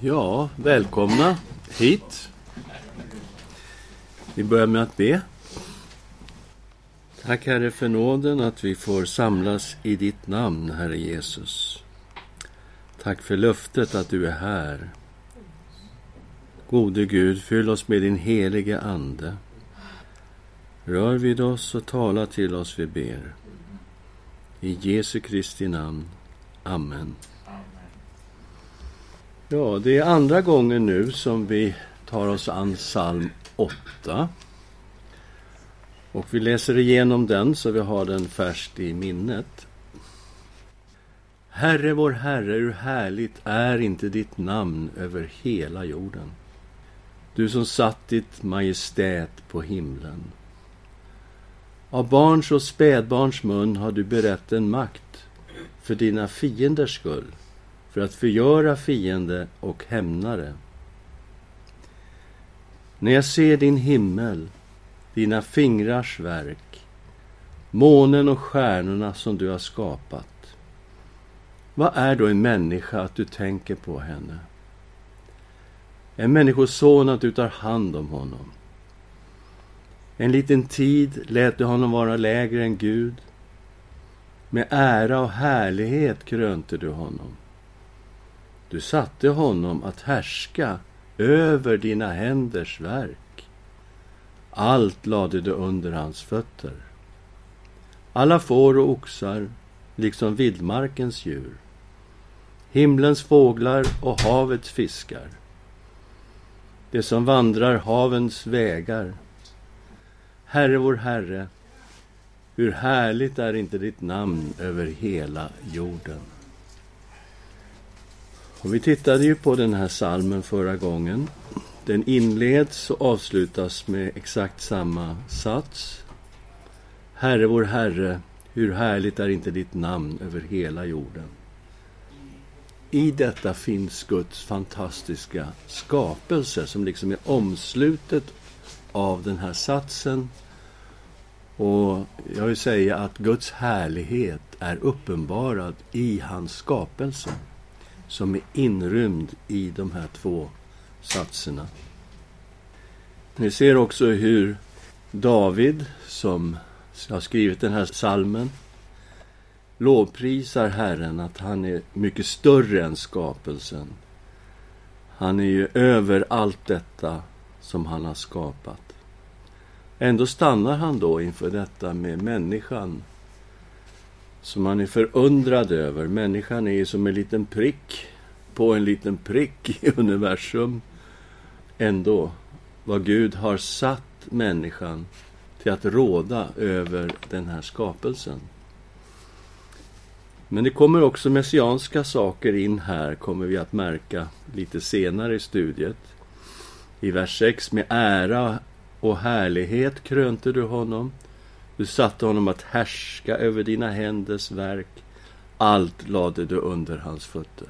Ja, välkomna hit. Vi börjar med att be. Tack Herre för nåden att vi får samlas i ditt namn, Herre Jesus. Tack för löftet att du är här. Gode Gud, fyll oss med din helige Ande. Rör vid oss och tala till oss, vi ber. I Jesu Kristi namn. Amen. Ja, det är andra gången nu som vi tar oss an psalm 8. Och vi läser igenom den så vi har den färskt i minnet. Herre, vår Herre, hur härligt är inte ditt namn över hela jorden. Du som satt ditt majestät på himlen. Av barns och spädbarns mun har du berett en makt för dina fienders skull för att förgöra fiende och hämnare. När jag ser din himmel, dina fingrars verk, månen och stjärnorna som du har skapat. Vad är då en människa att du tänker på henne? En människoson att du tar hand om honom. En liten tid lät du honom vara lägre än Gud. Med ära och härlighet krönte du honom. Du satte honom att härska över dina händers verk. Allt lade du under hans fötter. Alla får och oxar, liksom vildmarkens djur. Himlens fåglar och havets fiskar. Det som vandrar havens vägar. Herre, vår Herre, hur härligt är inte ditt namn över hela jorden. Och vi tittade ju på den här salmen förra gången. Den inleds och avslutas med exakt samma sats. Herre, vår Herre, hur härligt är inte ditt namn över hela jorden. I detta finns Guds fantastiska skapelse som liksom är omslutet av den här satsen. Och jag vill säga att Guds härlighet är uppenbarad i hans skapelse som är inrymd i de här två satserna. Ni ser också hur David, som har skrivit den här salmen lovprisar Herren att han är mycket större än skapelsen. Han är ju över allt detta som han har skapat. Ändå stannar han då inför detta med människan som man är förundrad över. Människan är som en liten prick på en liten prick i universum. Ändå, vad Gud har satt människan till att råda över den här skapelsen. Men det kommer också messianska saker in här, kommer vi att märka lite senare i studiet. I vers 6, med ära och härlighet krönte du honom. Du satte honom att härska över dina händers verk. Allt lade du under hans fötter.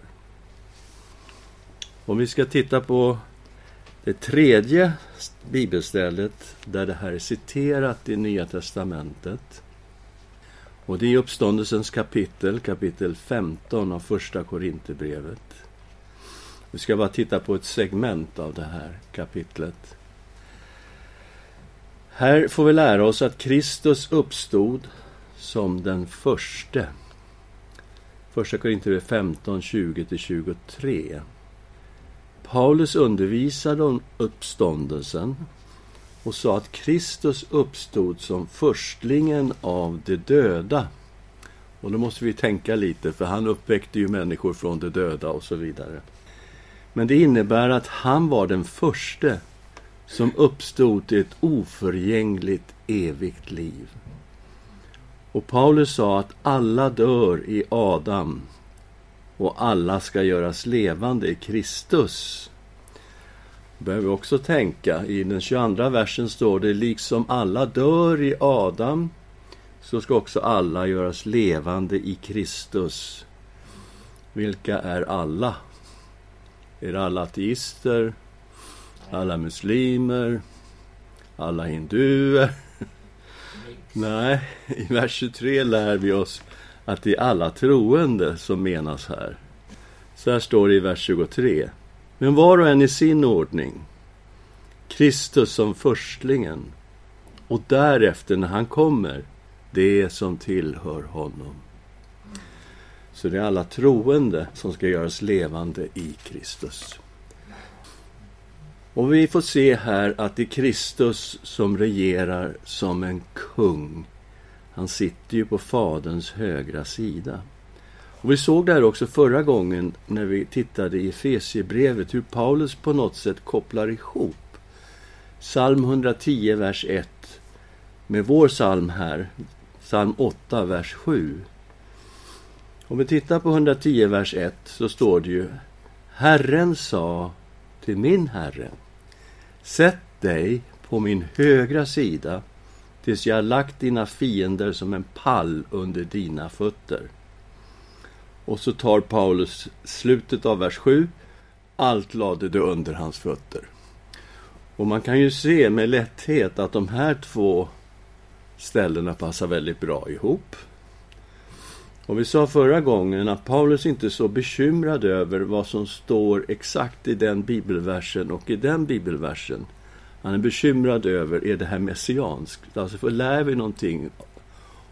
Om vi ska titta på det tredje bibelstället där det här är citerat i Nya testamentet. Och det är uppståndelsens kapitel, kapitel 15 av första Korinthierbrevet. Vi ska bara titta på ett segment av det här kapitlet. Här får vi lära oss att Kristus uppstod som den förste. Första Korinthierbrevet 15, 20-23. Paulus undervisade om uppståndelsen och sa att Kristus uppstod som förstlingen av de döda. Och då måste vi tänka lite, för han uppväckte ju människor från de döda och så vidare. Men det innebär att han var den förste som uppstod till ett oförgängligt evigt liv. Och Paulus sa att alla dör i Adam och alla ska göras levande i Kristus. Behöver också tänka, i den 22 versen står det liksom alla dör i Adam så ska också alla göras levande i Kristus. Vilka är alla? Är det alla ateister? Alla muslimer? Alla hinduer? Nej, i vers 23 lär vi oss att det är alla troende som menas här. Så här står det i vers 23. Men var och en i sin ordning. Kristus som förstlingen och därefter när han kommer, det som tillhör honom. Så det är alla troende som ska göras levande i Kristus. Och vi får se här att det är Kristus som regerar som en kung. Han sitter ju på Faderns högra sida. Och vi såg det här också förra gången när vi tittade i Efesiebrevet hur Paulus på något sätt kopplar ihop psalm 110, vers 1 med vår psalm här, psalm 8, vers 7. Om vi tittar på 110, vers 1 så står det ju Herren sa till min Herre Sätt dig på min högra sida tills jag lagt dina fiender som en pall under dina fötter. Och så tar Paulus slutet av vers 7. Allt lade du under hans fötter. Och man kan ju se med lätthet att de här två ställena passar väldigt bra ihop. Och vi sa förra gången att Paulus inte är så bekymrad över vad som står exakt i den bibelversen och i den bibelversen. Han är bekymrad över, är det här messianskt? Alltså, för lär vi någonting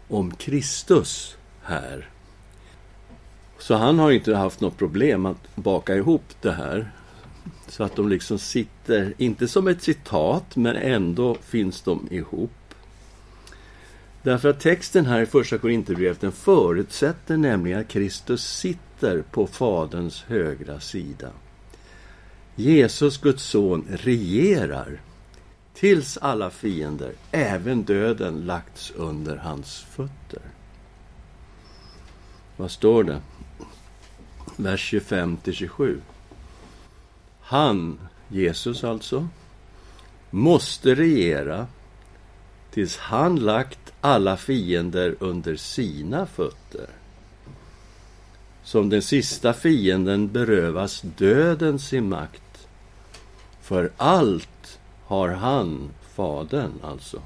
om Kristus här? Så han har inte haft något problem att baka ihop det här. Så att de liksom sitter, inte som ett citat, men ändå finns de ihop. Därför att texten här i Första Korinthierbrevet den förutsätter nämligen att Kristus sitter på Faderns högra sida. Jesus, Guds son, regerar tills alla fiender, även döden, lagts under hans fötter. Vad står det? Vers 25-27. Han, Jesus alltså, måste regera tills han lagt alla fiender under sina fötter. Som den sista fienden berövas döden sin makt. För allt har han, Fadern alltså,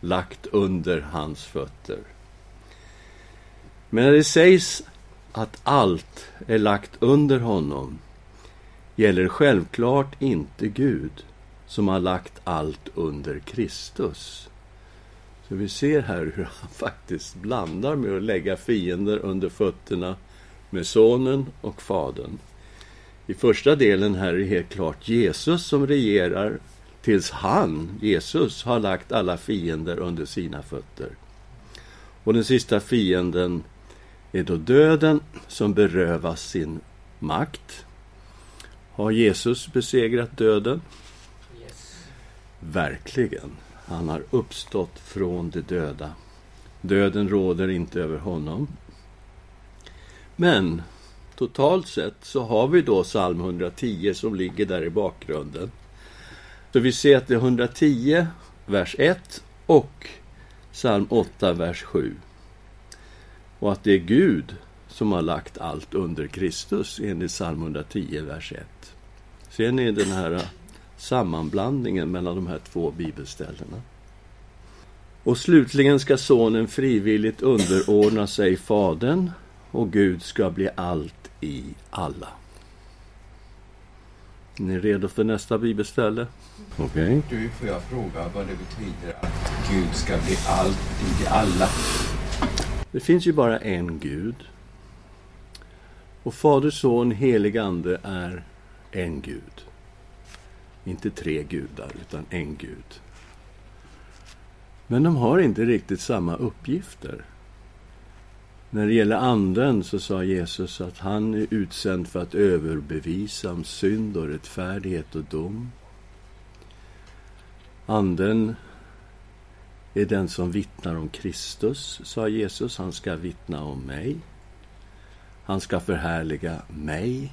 lagt under hans fötter. Men när det sägs att allt är lagt under honom gäller självklart inte Gud som har lagt allt under Kristus. Så vi ser här hur han faktiskt blandar med att lägga fiender under fötterna med Sonen och Fadern. I första delen här är helt klart Jesus som regerar tills han, Jesus, har lagt alla fiender under sina fötter. Och den sista fienden är då döden som berövas sin makt. Har Jesus besegrat döden? Yes. Verkligen. Han har uppstått från de döda. Döden råder inte över honom. Men totalt sett så har vi då psalm 110 som ligger där i bakgrunden. Så vi ser att det är 110, vers 1 och psalm 8, vers 7. Och att det är Gud som har lagt allt under Kristus enligt psalm 110, vers 1. Ser ni den här sammanblandningen mellan de här två bibelställena? Och slutligen ska sonen frivilligt underordna sig fadern och Gud ska bli allt i alla. Är ni redo för nästa bibelställe? Okej. Okay. Du, får jag fråga vad det betyder att Gud ska bli allt i alla? Det finns ju bara en Gud. Och Fader, Son, Helig Ande är en Gud. Inte tre gudar, utan en Gud. Men de har inte riktigt samma uppgifter. När det gäller Anden så sa Jesus att han är utsänd för att överbevisa om synd och rättfärdighet och dom. Anden är den som vittnar om Kristus, sa Jesus. Han ska vittna om mig. Han ska förhärliga mig.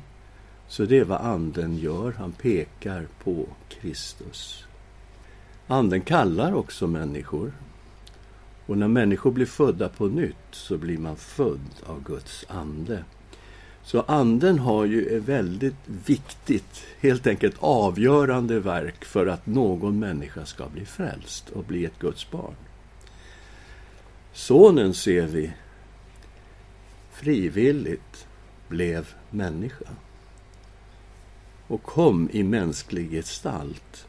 Så det är vad Anden gör. Han pekar på Kristus. Anden kallar också människor. Och när människor blir födda på nytt så blir man född av Guds ande. Så anden har ju ett väldigt viktigt, helt enkelt avgörande verk för att någon människa ska bli frälst och bli ett Guds barn. Sonen ser vi frivilligt blev människa och kom i mänsklig gestalt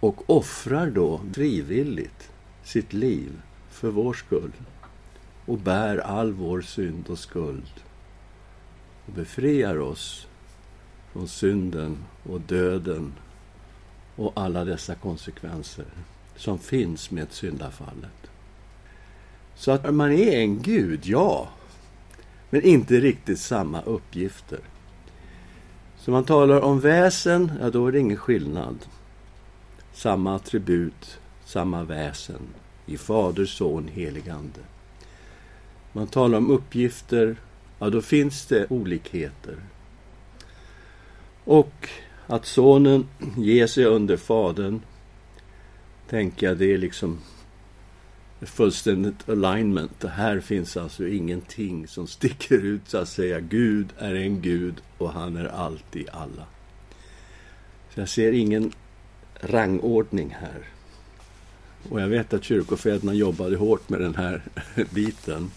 och offrar då frivilligt sitt liv för vår skull och bär all vår synd och skuld och befriar oss från synden och döden och alla dessa konsekvenser som finns med syndafallet. Så att man är en gud, ja, men inte riktigt samma uppgifter. Så man talar om väsen, ja då är det ingen skillnad. Samma attribut, samma väsen i Fader, Son, helig Ande. Man talar om uppgifter, ja då finns det olikheter. Och att Sonen ger sig under Fadern, tänker jag, det är liksom fullständigt alignment. Här finns alltså ingenting som sticker ut så att säga. Gud är en Gud och han är alltid alla. Så jag ser ingen rangordning här. Och jag vet att kyrkofäderna jobbade hårt med den här biten.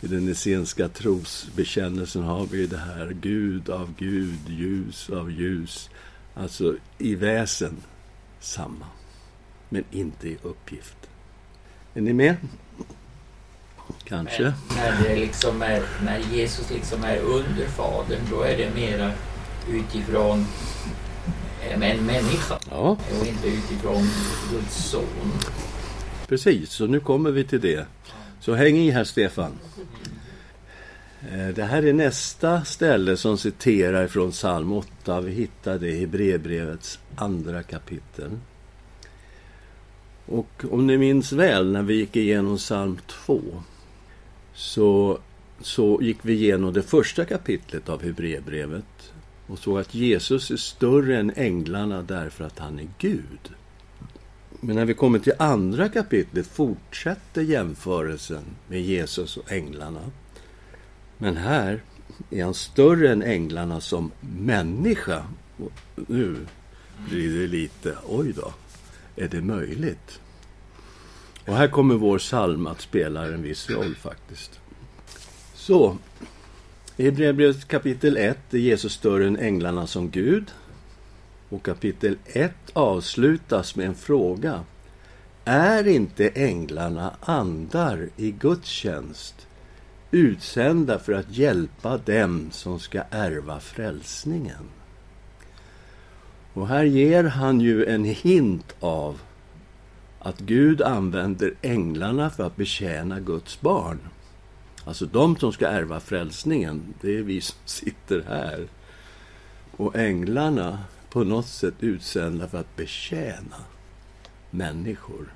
I den essenska trosbekännelsen har vi det här Gud av Gud, ljus av ljus. Alltså i väsen samma, men inte i uppgift. Är ni med? Kanske. Men när, det liksom är, när Jesus liksom är under Fadern, då är det mera utifrån en människa ja. och inte utifrån Guds son. Precis, så nu kommer vi till det. Så häng i här, Stefan. Eh, det här är nästa ställe som citerar från psalm 8. Vi hittar det i brevbrevets andra kapitel. Och om ni minns väl när vi gick igenom psalm 2 så, så gick vi igenom det första kapitlet av Hebreerbrevet och såg att Jesus är större än änglarna därför att han är Gud. Men när vi kommer till andra kapitlet fortsätter jämförelsen med Jesus och änglarna. Men här är han större än änglarna som människa. Och nu blir det lite, oj då. Är det möjligt? Och här kommer vår psalm att spela en viss roll faktiskt. Så, i Hebreerbrevet kapitel 1 är Jesus större än änglarna som Gud. Och kapitel 1 avslutas med en fråga. Är inte änglarna andar i Guds tjänst, utsända för att hjälpa dem som ska ärva frälsningen? Och här ger han ju en hint av att Gud använder änglarna för att betjäna Guds barn. Alltså de som ska ärva frälsningen, det är vi som sitter här. Och änglarna på något sätt utsända för att betjäna människor.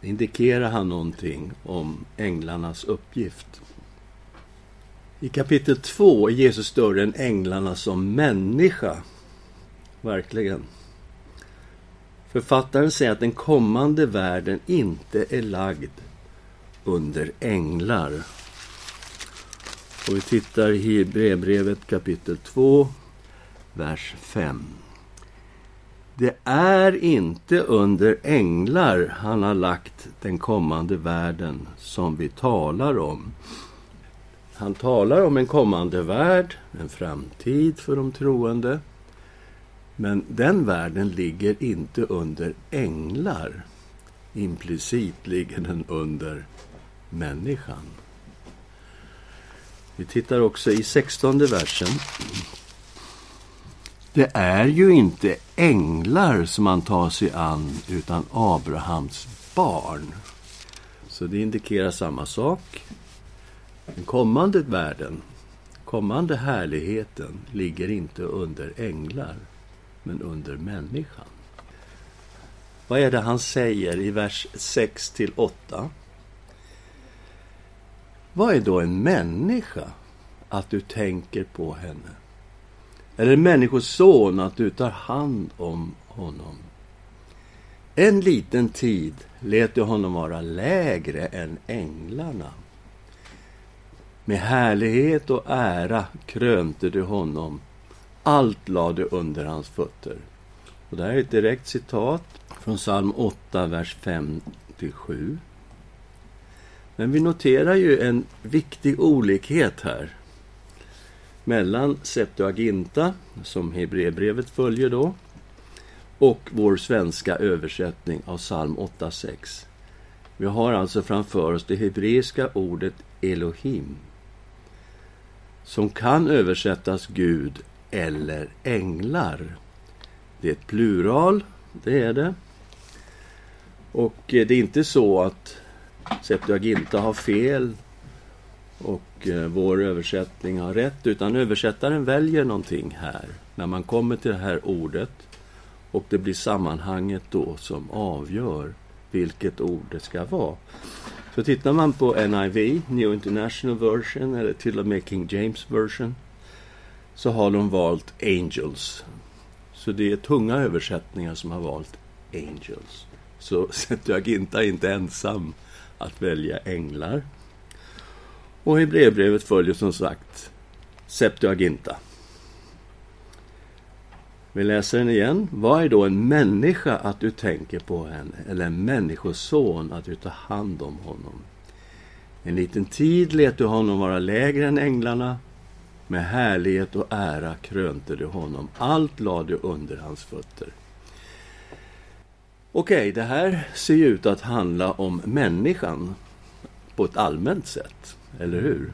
Det indikerar han någonting om änglarnas uppgift. I kapitel 2 är Jesus större än änglarna som människa. Verkligen. Författaren säger att den kommande världen inte är lagd under änglar. Och vi tittar i Hebreerbrevet kapitel 2, vers 5. Det är inte under änglar han har lagt den kommande världen som vi talar om. Han talar om en kommande värld, en framtid för de troende. Men den världen ligger inte under änglar. Implicit ligger den under människan. Vi tittar också i sextonde versen. Det är ju inte änglar som man tar sig an, utan Abrahams barn. Så det indikerar samma sak. Den kommande världen, kommande härligheten, ligger inte under änglar men under människan. Vad är det han säger i vers 6 till 8? Vad är då en människa? Att du tänker på henne. Eller en människoson, att du tar hand om honom. En liten tid lät du honom vara lägre än änglarna. Med härlighet och ära krönte du honom allt lade under hans fötter. Och det här är ett direkt citat från psalm 8, vers 5-7. Men vi noterar ju en viktig olikhet här. mellan Septuaginta, som Hebreerbrevet följer då, och vår svenska översättning av psalm 8.6. Vi har alltså framför oss det hebreiska ordet Elohim som kan översättas Gud eller änglar. Det är ett plural, det är det. Och eh, det är inte så att Septuaginta har fel och eh, vår översättning har rätt, utan översättaren väljer någonting här när man kommer till det här ordet och det blir sammanhanget då som avgör vilket ord det ska vara. Så tittar man på NIV, New International Version, eller till och med King James Version, så har de valt Angels. Så det är tunga översättningar som har valt Angels. Så Septuaginta är inte ensam att välja änglar. Och Hebreerbrevet följer som sagt Septuaginta. Vi läser den igen. Vad är då en människa att du tänker på henne, eller en människoson att du tar hand om honom? En liten tid lät du honom vara lägre än änglarna. Med härlighet och ära krönte du honom. Allt lade du under hans fötter. Okej, okay, det här ser ju ut att handla om människan på ett allmänt sätt, eller hur?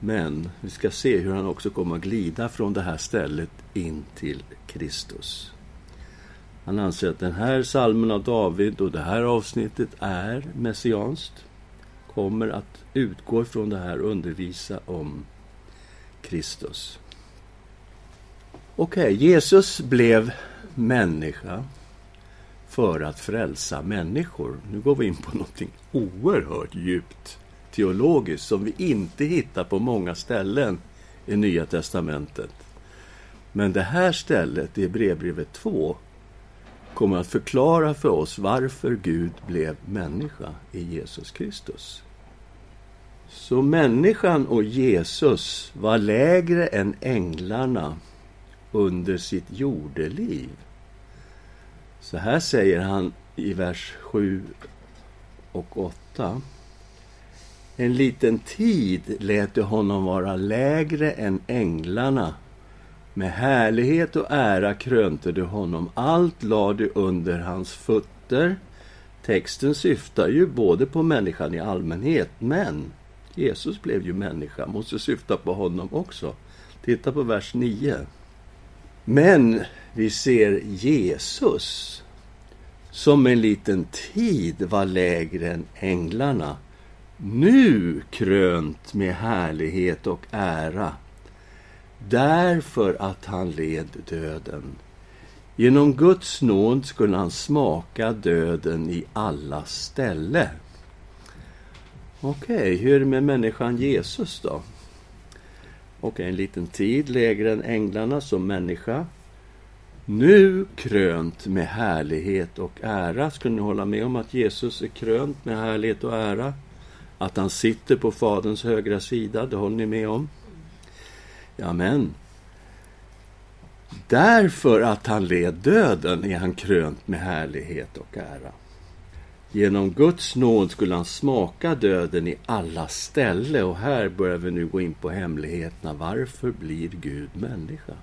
Men vi ska se hur han också kommer att glida från det här stället in till Kristus. Han anser att den här salmen av David och det här avsnittet är messianskt. Kommer att utgå ifrån det här och undervisa om Kristus. Okej, okay, Jesus blev människa för att frälsa människor. Nu går vi in på någonting oerhört djupt teologiskt som vi inte hittar på många ställen i Nya Testamentet. Men det här stället, i brevbrevet 2, kommer att förklara för oss varför Gud blev människa i Jesus Kristus. Så människan och Jesus var lägre än änglarna under sitt jordeliv. Så här säger han i vers 7 och 8. En liten tid lät du honom vara lägre än änglarna. Med härlighet och ära krönte du honom. Allt lade du under hans fötter. Texten syftar ju både på människan i allmänhet, men Jesus blev ju människa, måste syfta på honom också. Titta på vers 9. Men vi ser Jesus som en liten tid var lägre än änglarna nu krönt med härlighet och ära därför att han led döden. Genom Guds nåd skulle han smaka döden i alla ställe. Okej, okay, hur är det med människan Jesus då? Okej, en liten tid lägre än änglarna som människa. Nu krönt med härlighet och ära. Skulle ni hålla med om att Jesus är krönt med härlighet och ära? Att han sitter på Faderns högra sida, det håller ni med om? Amen. Därför att han led döden är han krönt med härlighet och ära. Genom Guds nåd skulle han smaka döden i alla ställe och här börjar vi nu gå in på hemligheterna. Varför blir Gud människa?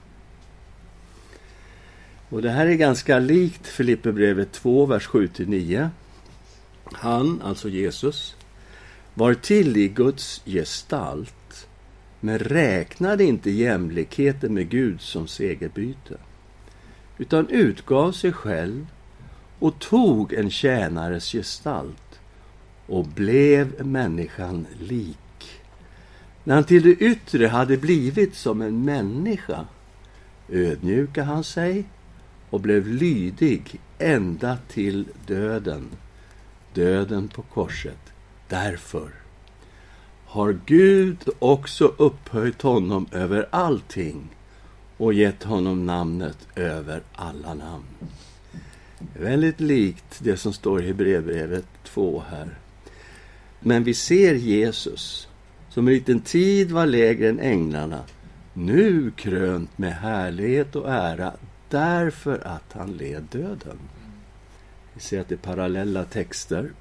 Och det här är ganska likt Filipperbrevet 2, vers 7-9. Han, alltså Jesus, var till i Guds gestalt men räknade inte jämlikheten med Gud som segerbyte utan utgav sig själv och tog en tjänares gestalt och blev människan lik. När han till det yttre hade blivit som en människa ödmjukade han sig och blev lydig ända till döden, döden på korset. Därför har Gud också upphöjt honom över allting och gett honom namnet över alla namn. Väldigt likt det som står i Hebreerbrevet 2 här. Men vi ser Jesus, som en liten tid var lägre än änglarna, nu krönt med härlighet och ära därför att han led döden. Vi ser att det är parallella texter.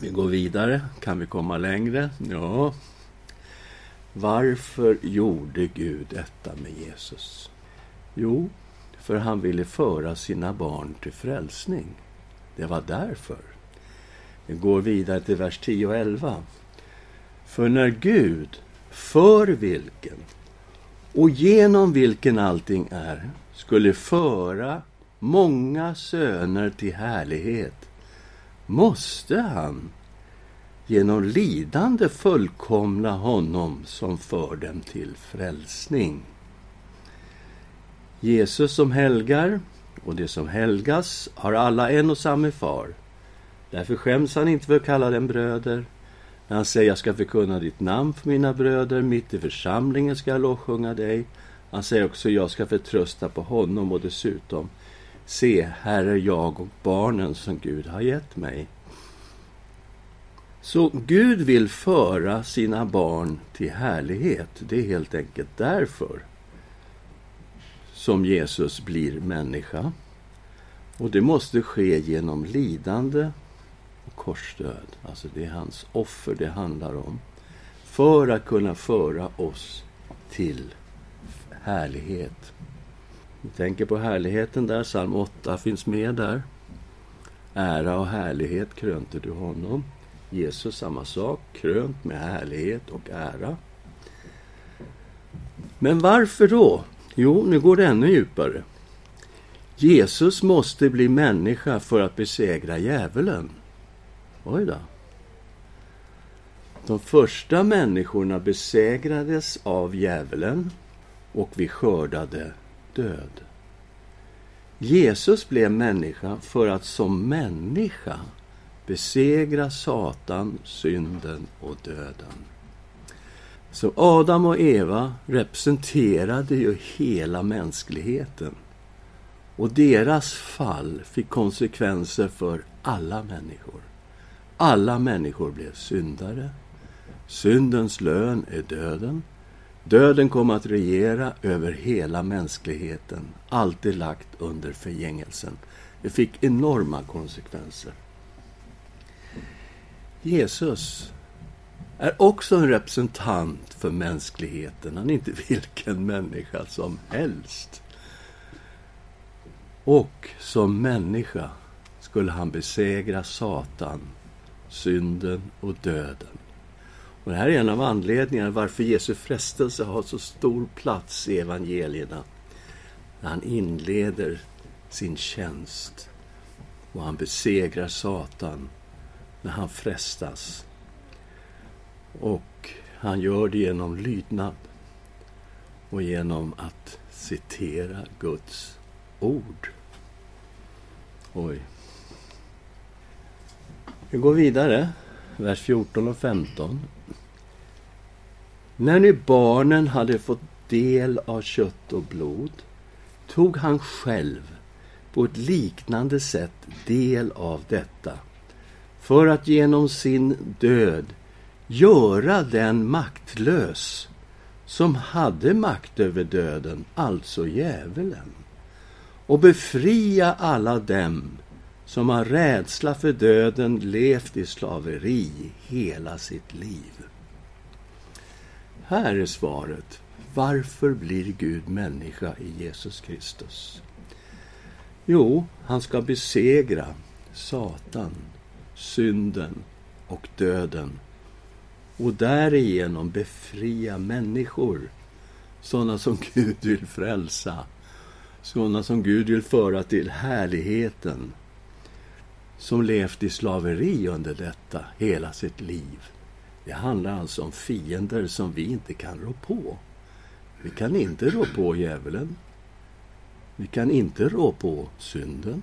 Vi går vidare. Kan vi komma längre? Ja. Varför gjorde Gud detta med Jesus? Jo, för han ville föra sina barn till frälsning. Det var därför. Vi går vidare till vers 10 och 11. För när Gud, för vilken och genom vilken allting är, skulle föra många söner till härlighet, måste han genom lidande fullkomna honom som för dem till frälsning. Jesus som helgar och det som helgas har alla en och samma far. Därför skäms han inte för att kalla dem bröder. När han säger jag ska förkunna ditt namn för mina bröder, mitt i församlingen ska jag lovsjunga dig. Han säger också jag ska förtrösta på honom och dessutom se, här är jag och barnen som Gud har gett mig. Så Gud vill föra sina barn till härlighet. Det är helt enkelt därför som Jesus blir människa. Och det måste ske genom lidande och korsdöd. Alltså det är hans offer det handlar om. För att kunna föra oss till härlighet. Vi tänker på härligheten där, psalm 8 finns med där. Ära och härlighet krönte du honom. Jesus samma sak, krönt med härlighet och ära. Men varför då? Jo, nu går det ännu djupare. Jesus måste bli människa för att besegra djävulen. Oj då. De första människorna besegrades av djävulen och vi skördade död. Jesus blev människa för att som människa besegra Satan, synden och döden. Så Adam och Eva representerade ju hela mänskligheten. Och deras fall fick konsekvenser för alla människor. Alla människor blev syndare. Syndens lön är döden. Döden kom att regera över hela mänskligheten, alltid lagt under förgängelsen. Det fick enorma konsekvenser. Jesus är också en representant för mänskligheten. Han är inte vilken människa som helst. Och som människa skulle han besegra Satan, synden och döden. Och det här är en av anledningarna varför Jesu frestelse har så stor plats i evangelierna. När han inleder sin tjänst och han besegrar Satan när han frestas. Och han gör det genom lydnad och genom att citera Guds ord. Oj. Vi går vidare, vers 14 och 15. När nu barnen hade fått del av kött och blod tog han själv på ett liknande sätt del av detta för att genom sin död göra den maktlös som hade makt över döden, alltså djävulen, och befria alla dem som av rädsla för döden levt i slaveri hela sitt liv. Här är svaret. Varför blir Gud människa i Jesus Kristus? Jo, han ska besegra Satan, synden och döden och därigenom befria människor, sådana som Gud vill frälsa, sådana som Gud vill föra till härligheten, som levt i slaveri under detta hela sitt liv. Det handlar alltså om fiender som vi inte kan rå på. Vi kan inte rå på djävulen. Vi kan inte rå på synden.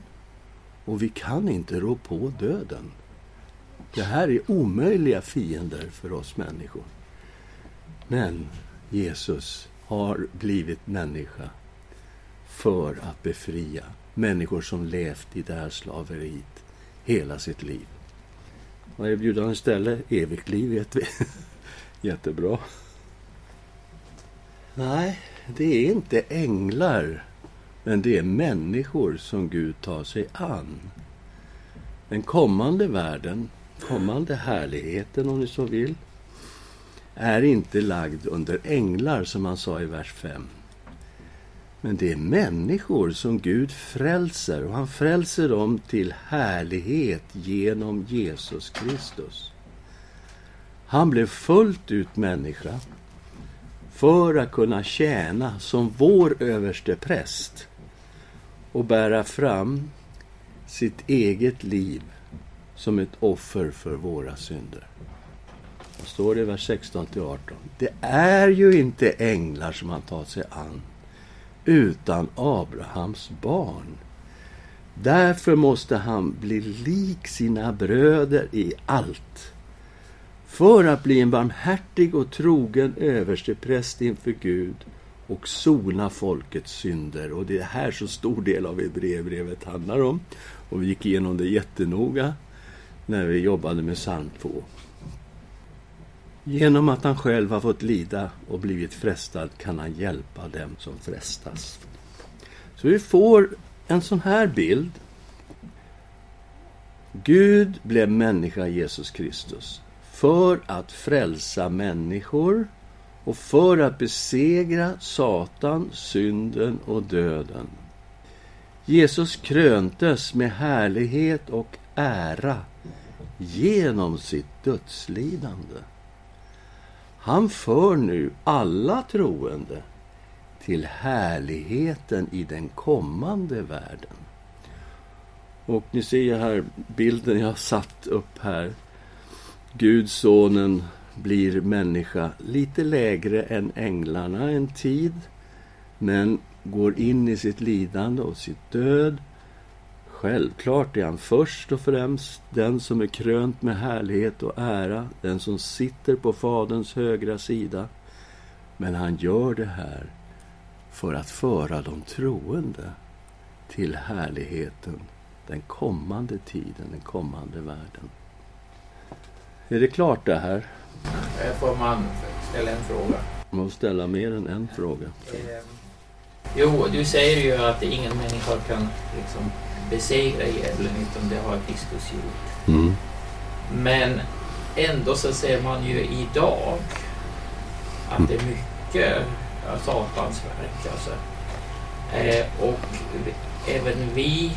Och vi kan inte rå på döden. Det här är omöjliga fiender för oss människor. Men Jesus har blivit människa för att befria människor som levt i det här slaveriet hela sitt liv. Vad erbjuder han istället? Evigt liv, vet vi. Jättebra. Nej, det är inte änglar, men det är människor som Gud tar sig an. Den kommande världen kommande härligheten, om ni så vill, är inte lagd under änglar, som han sa i vers 5. Men det är människor som Gud frälser och han frälser dem till härlighet genom Jesus Kristus. Han blev fullt ut människa för att kunna tjäna som vår överste präst och bära fram sitt eget liv som ett offer för våra synder. Det står det i vers 16 18. Det är ju inte änglar som han tar sig an, utan Abrahams barn. Därför måste han bli lik sina bröder i allt för att bli en barmhärtig och trogen överstepräst inför Gud och sona folkets synder. Och det är här så stor del av Hebreerbrevet handlar om. Och vi gick igenom det jättenoga när vi jobbade med psalm 2. Genom att han själv har fått lida och blivit frestad kan han hjälpa dem som frestas. Så vi får en sån här bild. Gud blev människa, Jesus Kristus för att frälsa människor och för att besegra Satan, synden och döden. Jesus kröntes med härlighet och ära genom sitt dödslidande. Han för nu alla troende till härligheten i den kommande världen. Och ni ser här bilden jag har satt upp här Gud, sonen, blir människa lite lägre än änglarna en tid men går in i sitt lidande och sitt död. Självklart är han först och främst den som är krönt med härlighet och ära, den som sitter på Faderns högra sida. Men han gör det här för att föra de troende till härligheten, den kommande tiden, den kommande världen. Är det klart det här? Får man ställa en fråga? Man måste ställa mer än en fråga. Eh, jo, du säger ju att ingen människa kan liksom besegra djävulen utan det har Kristus gjort. Mm. Men ändå så ser man ju idag att det är mycket av Satans verk. Alltså. Eh, och även vi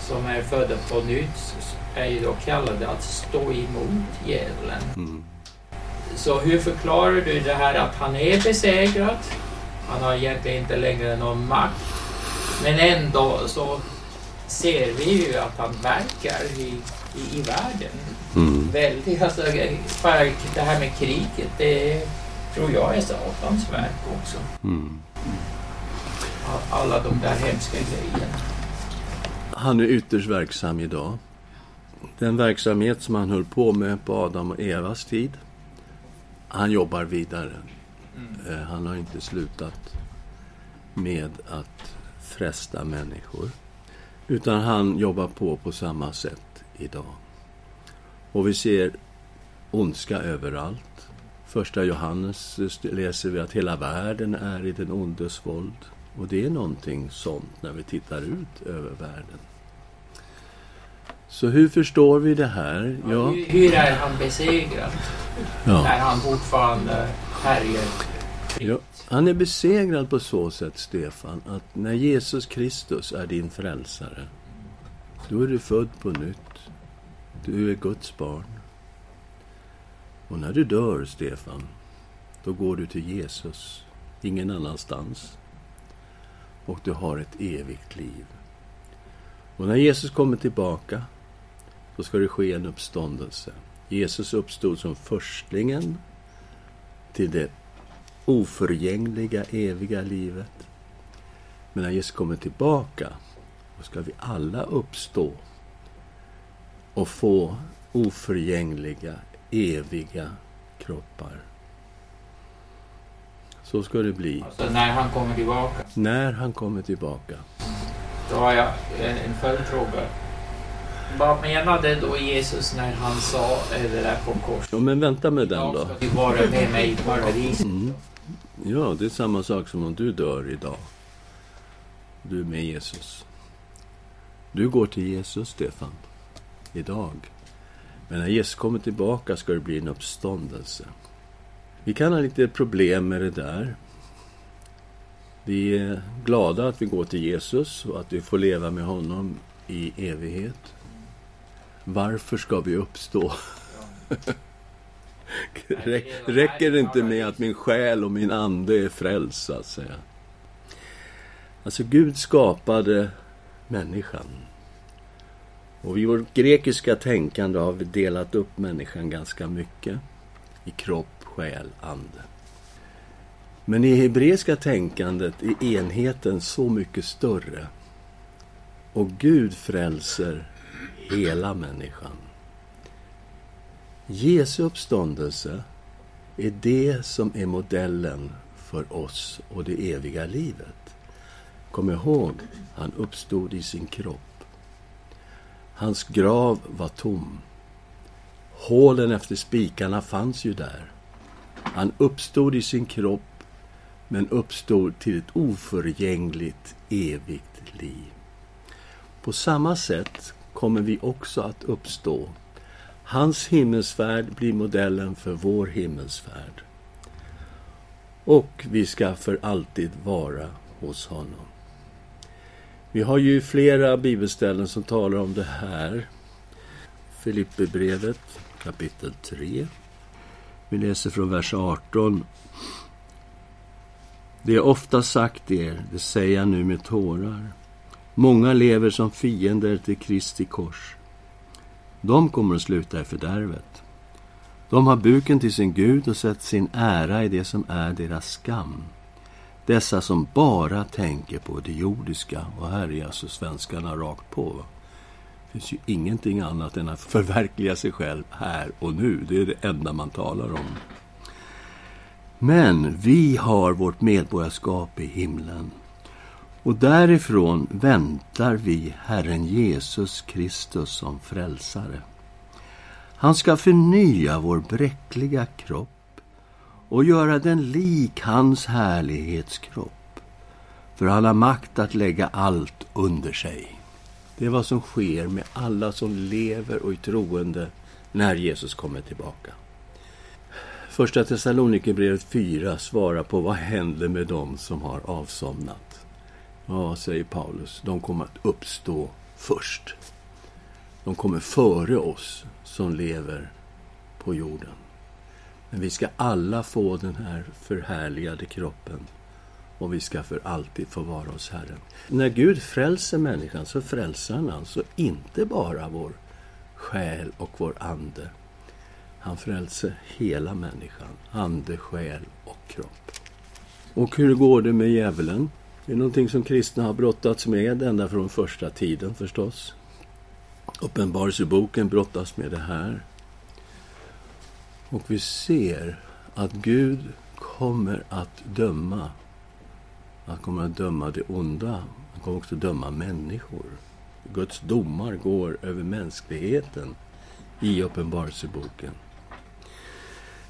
som är födda på nytt är ju då kallade att stå emot djävulen. Mm. Så hur förklarar du det här att han är besegrad? Han har egentligen inte längre någon makt. Men ändå så ser vi ju att han verkar i, i, i världen. Mm. Väldigt, alltså, det här med kriget, det tror jag är Satans verk också. Mm. Alla de där hemska grejerna. Han är ytterst verksam idag. Den verksamhet som han höll på med på Adam och Evas tid, han jobbar vidare. Mm. Eh, han har inte slutat med att fresta människor. Utan han jobbar på på samma sätt idag. Och vi ser ondska överallt. Första Johannes läser vi att hela världen är i den ondes våld. Och det är någonting sånt när vi tittar ut över världen. Så hur förstår vi det här? Ja. ja hur, är han besegrad? Ja. När han fortfarande härjar ja. Han är besegrad på så sätt, Stefan, att när Jesus Kristus är din frälsare, då är du född på nytt. Du är Guds barn. Och när du dör, Stefan, då går du till Jesus, ingen annanstans. Och du har ett evigt liv. Och när Jesus kommer tillbaka, då ska det ske en uppståndelse. Jesus uppstod som förstlingen till det oförgängliga, eviga livet. Men när Jesus kommer tillbaka, då ska vi alla uppstå och få oförgängliga, eviga kroppar. Så ska det bli. Alltså när han kommer tillbaka? När han kommer tillbaka. Då har jag en följdfråga. Vad menade då Jesus när han sa det där på korset? Ja, men vänta med den då. ska du vara med mig i paradiset. Mm. Ja, det är samma sak som om du dör idag. Du är med Jesus. Du går till Jesus, Stefan. Idag. Men när Jesus kommer tillbaka ska det bli en uppståndelse. Vi kan ha lite problem med det där. Vi är glada att vi går till Jesus och att vi får leva med honom i evighet. Varför ska vi uppstå? Räcker det inte med att min själ och min ande är frälst, så att säga? Alltså, Gud skapade människan. Och i vårt grekiska tänkande har vi delat upp människan ganska mycket i kropp, själ, ande. Men i hebreiska tänkandet är enheten så mycket större. Och Gud frälser hela människan. Jesu uppståndelse är det som är modellen för oss och det eviga livet. Kom ihåg, han uppstod i sin kropp. Hans grav var tom. Hålen efter spikarna fanns ju där. Han uppstod i sin kropp, men uppstod till ett oförgängligt, evigt liv. På samma sätt kommer vi också att uppstå. Hans himmelsfärd blir modellen för vår himmelsfärd. Och vi ska för alltid vara hos honom. Vi har ju flera bibelställen som talar om det här. Filipperbrevet kapitel 3. Vi läser från vers 18. Det jag ofta sagt er, det säger jag nu med tårar. Många lever som fiender till Kristi kors. De kommer att sluta i fördärvet. De har buken till sin Gud och sett sin ära i det som är deras skam. Dessa som bara tänker på det jordiska. Och här är alltså svenskarna rakt på. Det finns ju ingenting annat än att förverkliga sig själv här och nu. Det är det enda man talar om. Men vi har vårt medborgarskap i himlen. Och därifrån väntar vi Herren Jesus Kristus som frälsare. Han ska förnya vår bräckliga kropp och göra den lik hans härlighetskropp. För han har makt att lägga allt under sig. Det är vad som sker med alla som lever och är troende när Jesus kommer tillbaka. Första Thessalonikerbrevet 4 svarar på vad händer med dem som har avsomnat. Ja, säger Paulus, de kommer att uppstå först. De kommer före oss som lever på jorden. Men vi ska alla få den här förhärligade kroppen och vi ska för alltid få vara hos Herren. När Gud frälser människan så frälser han alltså inte bara vår själ och vår ande. Han frälser hela människan, ande, själ och kropp. Och hur går det med djävulen? Det är någonting som kristna har brottats med ända från första tiden förstås. Uppenbarelseboken brottas med det här. Och vi ser att Gud kommer att döma. Han kommer att döma det onda. Han kommer också att döma människor. Guds domar går över mänskligheten i Uppenbarelseboken.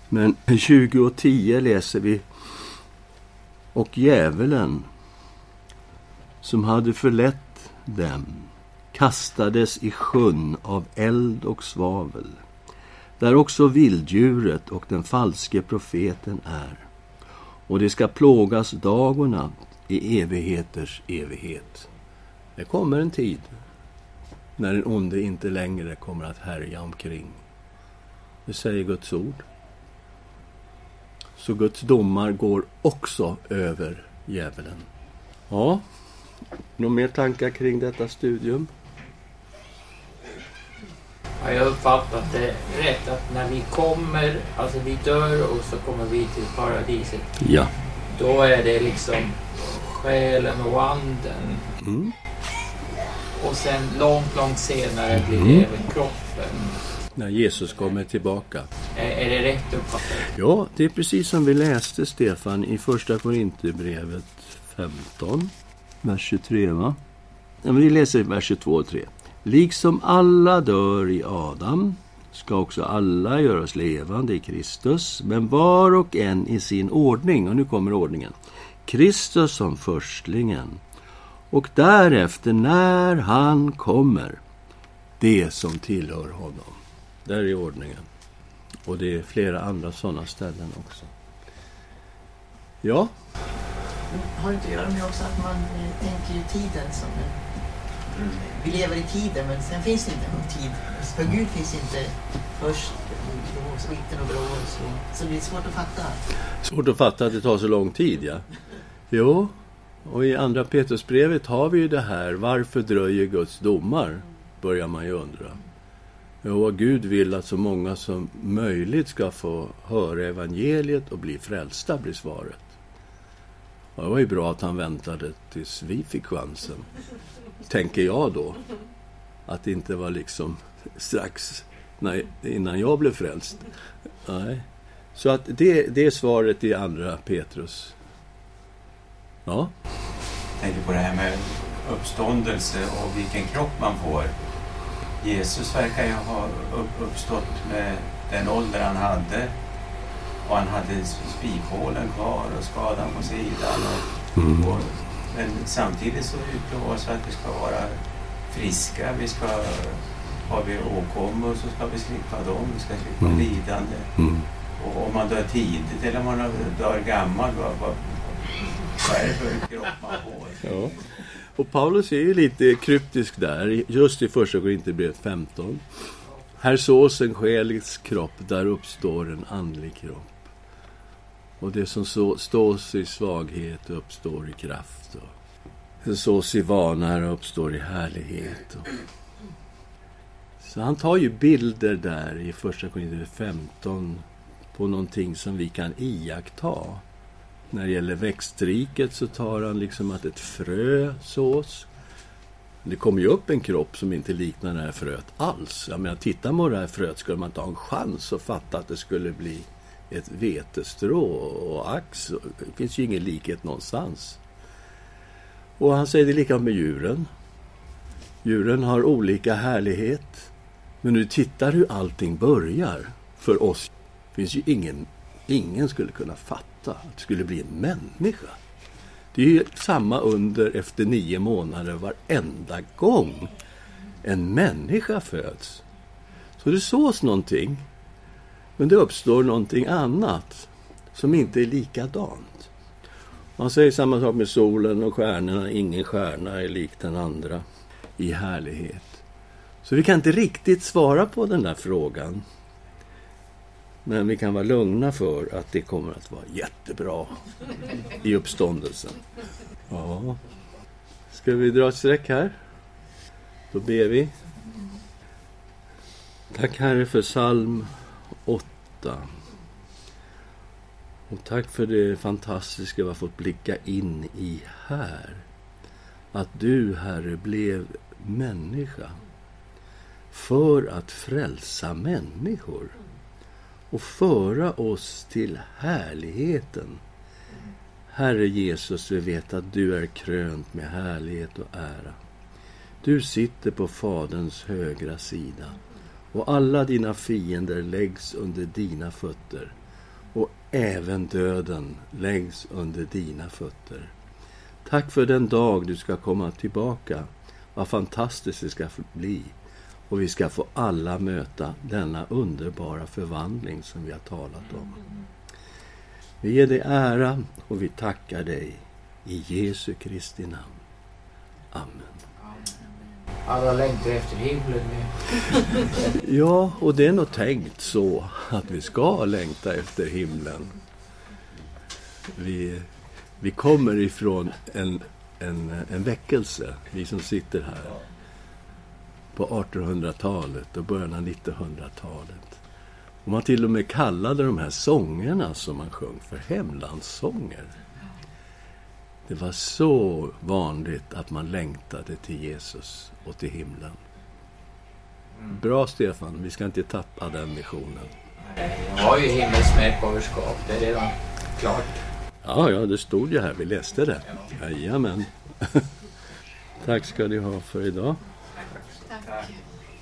Men 20 och 10 läser vi Och djävulen som hade förlett dem kastades i sjön av eld och svavel där också vilddjuret och den falske profeten är. Och det ska plågas dag och natt i evigheters evighet. Det kommer en tid när den onde inte längre kommer att härja omkring. Det säger Guds ord. Så Guds domar går också över djävulen. Ja, några mer tankar kring detta studium? Har jag uppfattat det rätt att när vi kommer, alltså vi dör och så kommer vi till paradiset. Ja. Då är det liksom själen och anden. Mm. Och sen långt, långt senare blir det Mm. även kroppen. När Jesus kommer tillbaka. Är, är det rätt uppfattat? Ja, det är precis som vi läste, Stefan, i Första Korinthierbrevet 15, vers 23. Va? Ja, men vi läser vers 22 och 3. Liksom alla dör i Adam ska också alla göras levande i Kristus, men var och en i sin ordning. Och nu kommer ordningen. Kristus som förstlingen, och därefter, när han kommer, det som tillhör honom. Där är ordningen. Och det är flera andra sådana ställen också. Ja, har inte att göra med också att man eh, tänker ju tiden som en... Vi lever i tiden men sen finns det inte någon tid. För Gud finns inte först och mitten och och så. Så det är svårt att fatta. svårt att fatta att det tar så lång tid, ja. Jo, och i andra Petrusbrevet har vi ju det här, varför dröjer Guds domar? Börjar man ju undra. Jo, Gud vill att så många som möjligt ska få höra evangeliet och bli frälsta, blir svaret. Och det var ju bra att han väntade tills vi fick chansen. Tänker jag då. Att det inte var liksom strax när, innan jag blev frälst. Nej. Så att det, det är svaret i andra Petrus. Ja. Jag tänker på det här med uppståndelse och vilken kropp man får. Jesus verkar ju ha uppstått med den ålder han hade. Och han hade spikhålen kvar och skadan på sidan. Och, och, men samtidigt så utlovas att vi ska vara friska. Vi ska, har vi åkommor så ska vi slippa dem. Vi ska slippa Mm. lidande. Mm. Och om man dör tidigt eller om man dör gammal, vad, vad, vad är det för kropp man får? Ja. Och Paulus är ju lite kryptisk där, just i första Korinthierbrevet 15. Här sås en själisk kropp, där uppstår en andlig kropp. Och det som så, stås i svaghet uppstår i kraft. Och det sås i vanära uppstår i härlighet. Och... Så han tar ju bilder där i första Korinthierbrevet 15 på någonting som vi kan iaktta. När det gäller växtriket så tar han liksom att ett frö sås. Det kommer ju upp en kropp som inte liknar det här fröet alls. Jag menar, tittar man på det här fröet skulle man inte ha en chans att fatta att det skulle bli ett vetestrå och ax. Det finns ju ingen likhet någonstans. Och han säger det är likadant med djuren. Djuren har olika härlighet. Men nu tittar hur allting börjar. För oss finns ju ingen, ingen skulle kunna fatta att det skulle bli en människa. Det är ju samma under efter nio månader varenda gång en människa föds. Så det sås någonting, men det uppstår någonting annat som inte är likadant. Man säger samma sak med solen och stjärnorna. Ingen stjärna är lik den andra i härlighet. Så vi kan inte riktigt svara på den där frågan. Men vi kan vara lugna för att det kommer att vara jättebra i uppståndelsen. Ja. Ska vi dra ett streck här? Då ber vi. Tack Herre för psalm 8. Och tack för det fantastiska vi har fått blicka in i här. Att du, Herre, blev människa för att frälsa människor och föra oss till härligheten. Herre Jesus, vi vet att du är krönt med härlighet och ära. Du sitter på Faderns högra sida och alla dina fiender läggs under dina fötter och även döden läggs under dina fötter. Tack för den dag du ska komma tillbaka. Vad fantastiskt det ska bli. Och vi ska få alla möta denna underbara förvandling som vi har talat om. Vi ger dig ära och vi tackar dig i Jesu Kristi namn. Amen. Alla längtar efter himlen nu. Ja, och det är nog tänkt så att vi ska längta efter himlen. Vi, vi kommer ifrån en, en, en väckelse, vi som sitter här, på 1800-talet och början av 1900-talet. Och man till och med kallade de här sångerna som man sjöng för hemlandssånger. Det var så vanligt att man längtade till Jesus och till himlen. Bra Stefan, vi ska inte tappa den missionen. Jag har ju himmelskt medborgarskap, det är redan klart. Ja, ja, det stod ju här, vi läste det. Jajamän. Tack ska ni ha för idag. Tack.